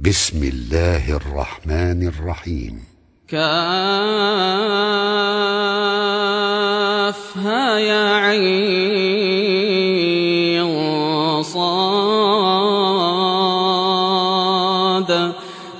بسم الله الرحمن الرحيم. كافها يا عين صاد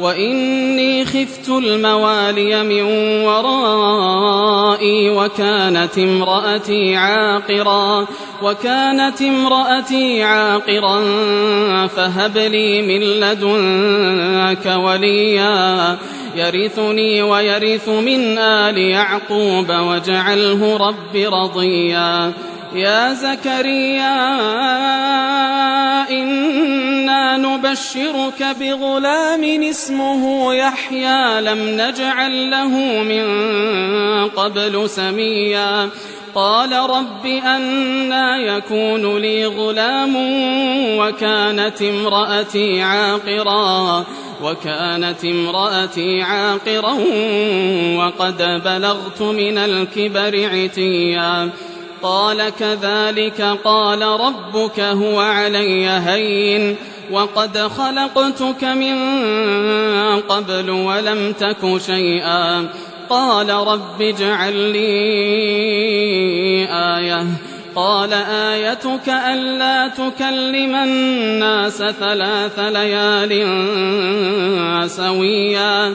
وإني خفت الموالي من ورائي وكانت امرأتي عاقرا وكانت امرأتي عاقرا فهب لي من لدنك وليا يرثني ويرث من آل يعقوب واجعله رب رضيا يا زكريا نبشرك بغلام اسمه يحيى لم نجعل له من قبل سميا. قال رب أنا يكون لي غلام وكانت امرأتي عاقرا وكانت امرأتي عاقرا وقد بلغت من الكبر عتيا. قال كذلك قال ربك هو علي هين. وقد خلقتك من قبل ولم تك شيئا. قال رب اجعل لي آية. قال آيتك ألا تكلم الناس ثلاث ليال سويا.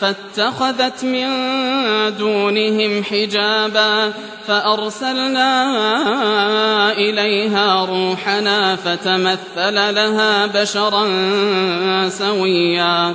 فاتخذت من دونهم حجابا فأرسلنا إليها روحنا فتمثل لها بشرا سويا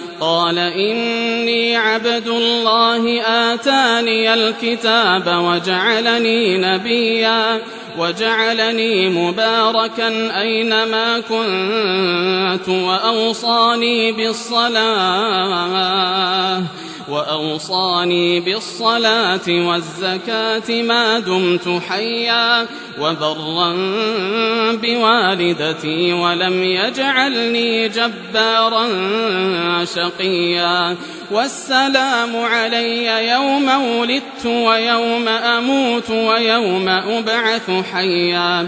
قال إني عبد الله آتاني الكتاب وجعلني نبيا وجعلني مباركا أينما كنت وأوصاني بالصلاة. وأوصاني بالصلاة والزكاة ما دمت حيا وبرا بوالدتي ولم يجعلني جبارا شقيا والسلام علي يوم ولدت ويوم أموت ويوم أبعث حيا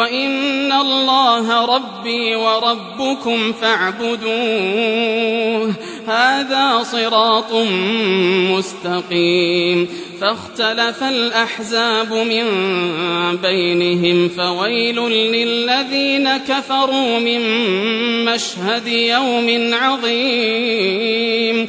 وإن الله ربي وربكم فاعبدوه. هذا صراط مستقيم. فاختلف الأحزاب من بينهم فويل للذين كفروا من مشهد يوم عظيم.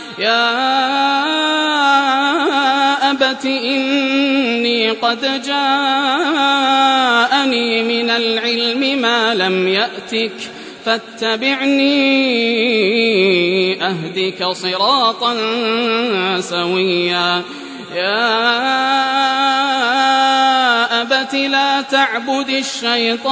يا أبت إني قد جاءني من العلم ما لم يأتك فاتبعني أهدك صراطا سويا. يا أبت لا تعبد الشيطان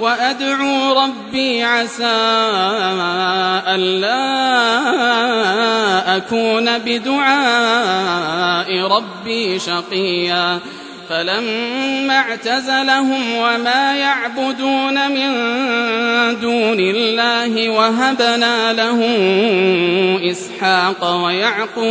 وأدعو ربي عسى ألا أكون بدعاء ربي شقيا. فلما اعتزلهم وما يعبدون من دون الله وهبنا له إسحاق ويعقوب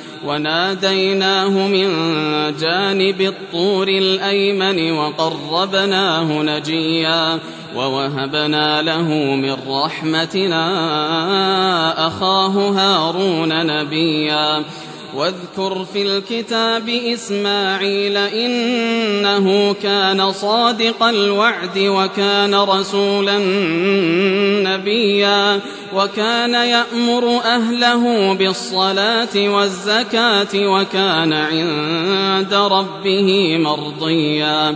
وناديناه من جانب الطور الأيمن وقربناه نجيا ووهبنا له من رحمتنا أخاه هارون نبيا واذكر في الكتاب إسماعيل إنه كان صادق الوعد وكان رسولا نبيا وكان يأمر أهله بالصلاة والزكاة وكان عند ربه مرضيا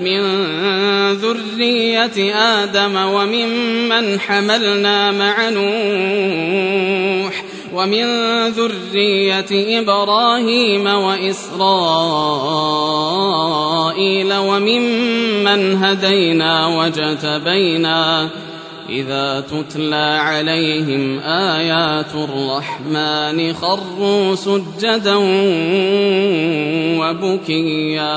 من ذرية آدم وممن حملنا مع نوح ومن ذرية إبراهيم وإسرائيل وممن هدينا وجتبينا إذا تتلى عليهم آيات الرحمن خروا سجدا وبكيا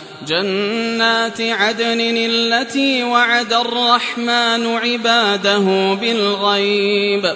جنات عدن التي وعد الرحمن عباده بالغيب.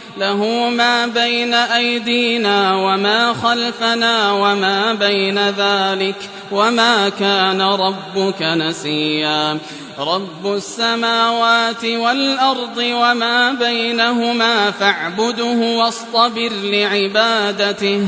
له ما بين أيدينا وما خلفنا وما بين ذلك وما كان ربك نسيا. رب السماوات والأرض وما بينهما فاعبده واصطبر لعبادته.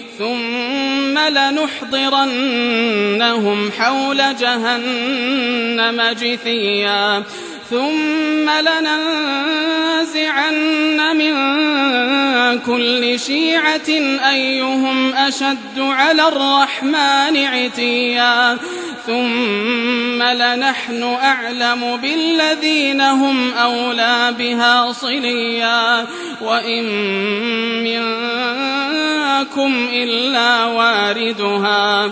ثم لنحضرنهم حول جهنم جثيا. ثم لننزعن من كل شيعة أيهم أشد على الرحمن عتيا. ثم لنحن أعلم بالذين هم أولى بها صليا. وإن منكم إلا واردها.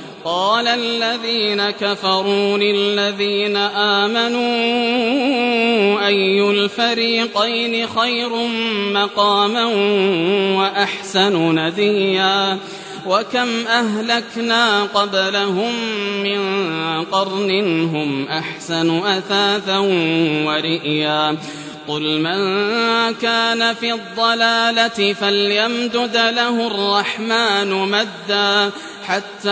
قال الذين كفروا للذين آمنوا أي الفريقين خير مقاما وأحسن نديا وكم أهلكنا قبلهم من قرن هم أحسن أثاثا ورئيا؟ قل من كان في الضلالة فليمدد له الرحمن مدا حتى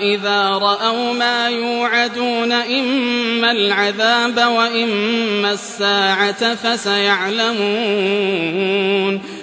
إذا رأوا ما يوعدون إما العذاب وإما الساعة فسيعلمون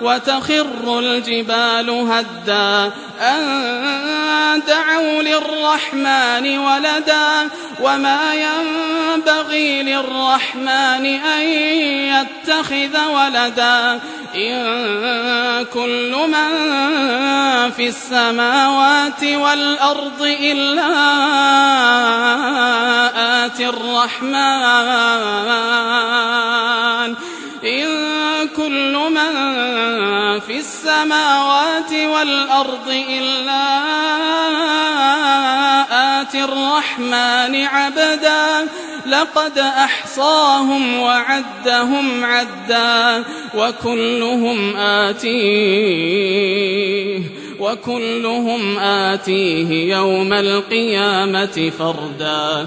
وتخر الجبال هدا. أن دعوا للرحمن ولدا. وما ينبغي للرحمن أن يتخذ ولدا. إن كل من في السماوات والأرض إلا آتي الرحمن. في السماوات والأرض إلا آتي الرحمن عبدا. لقد أحصاهم وعدهم عدا وكلهم آتيه وكلهم آتيه يوم القيامة فردا.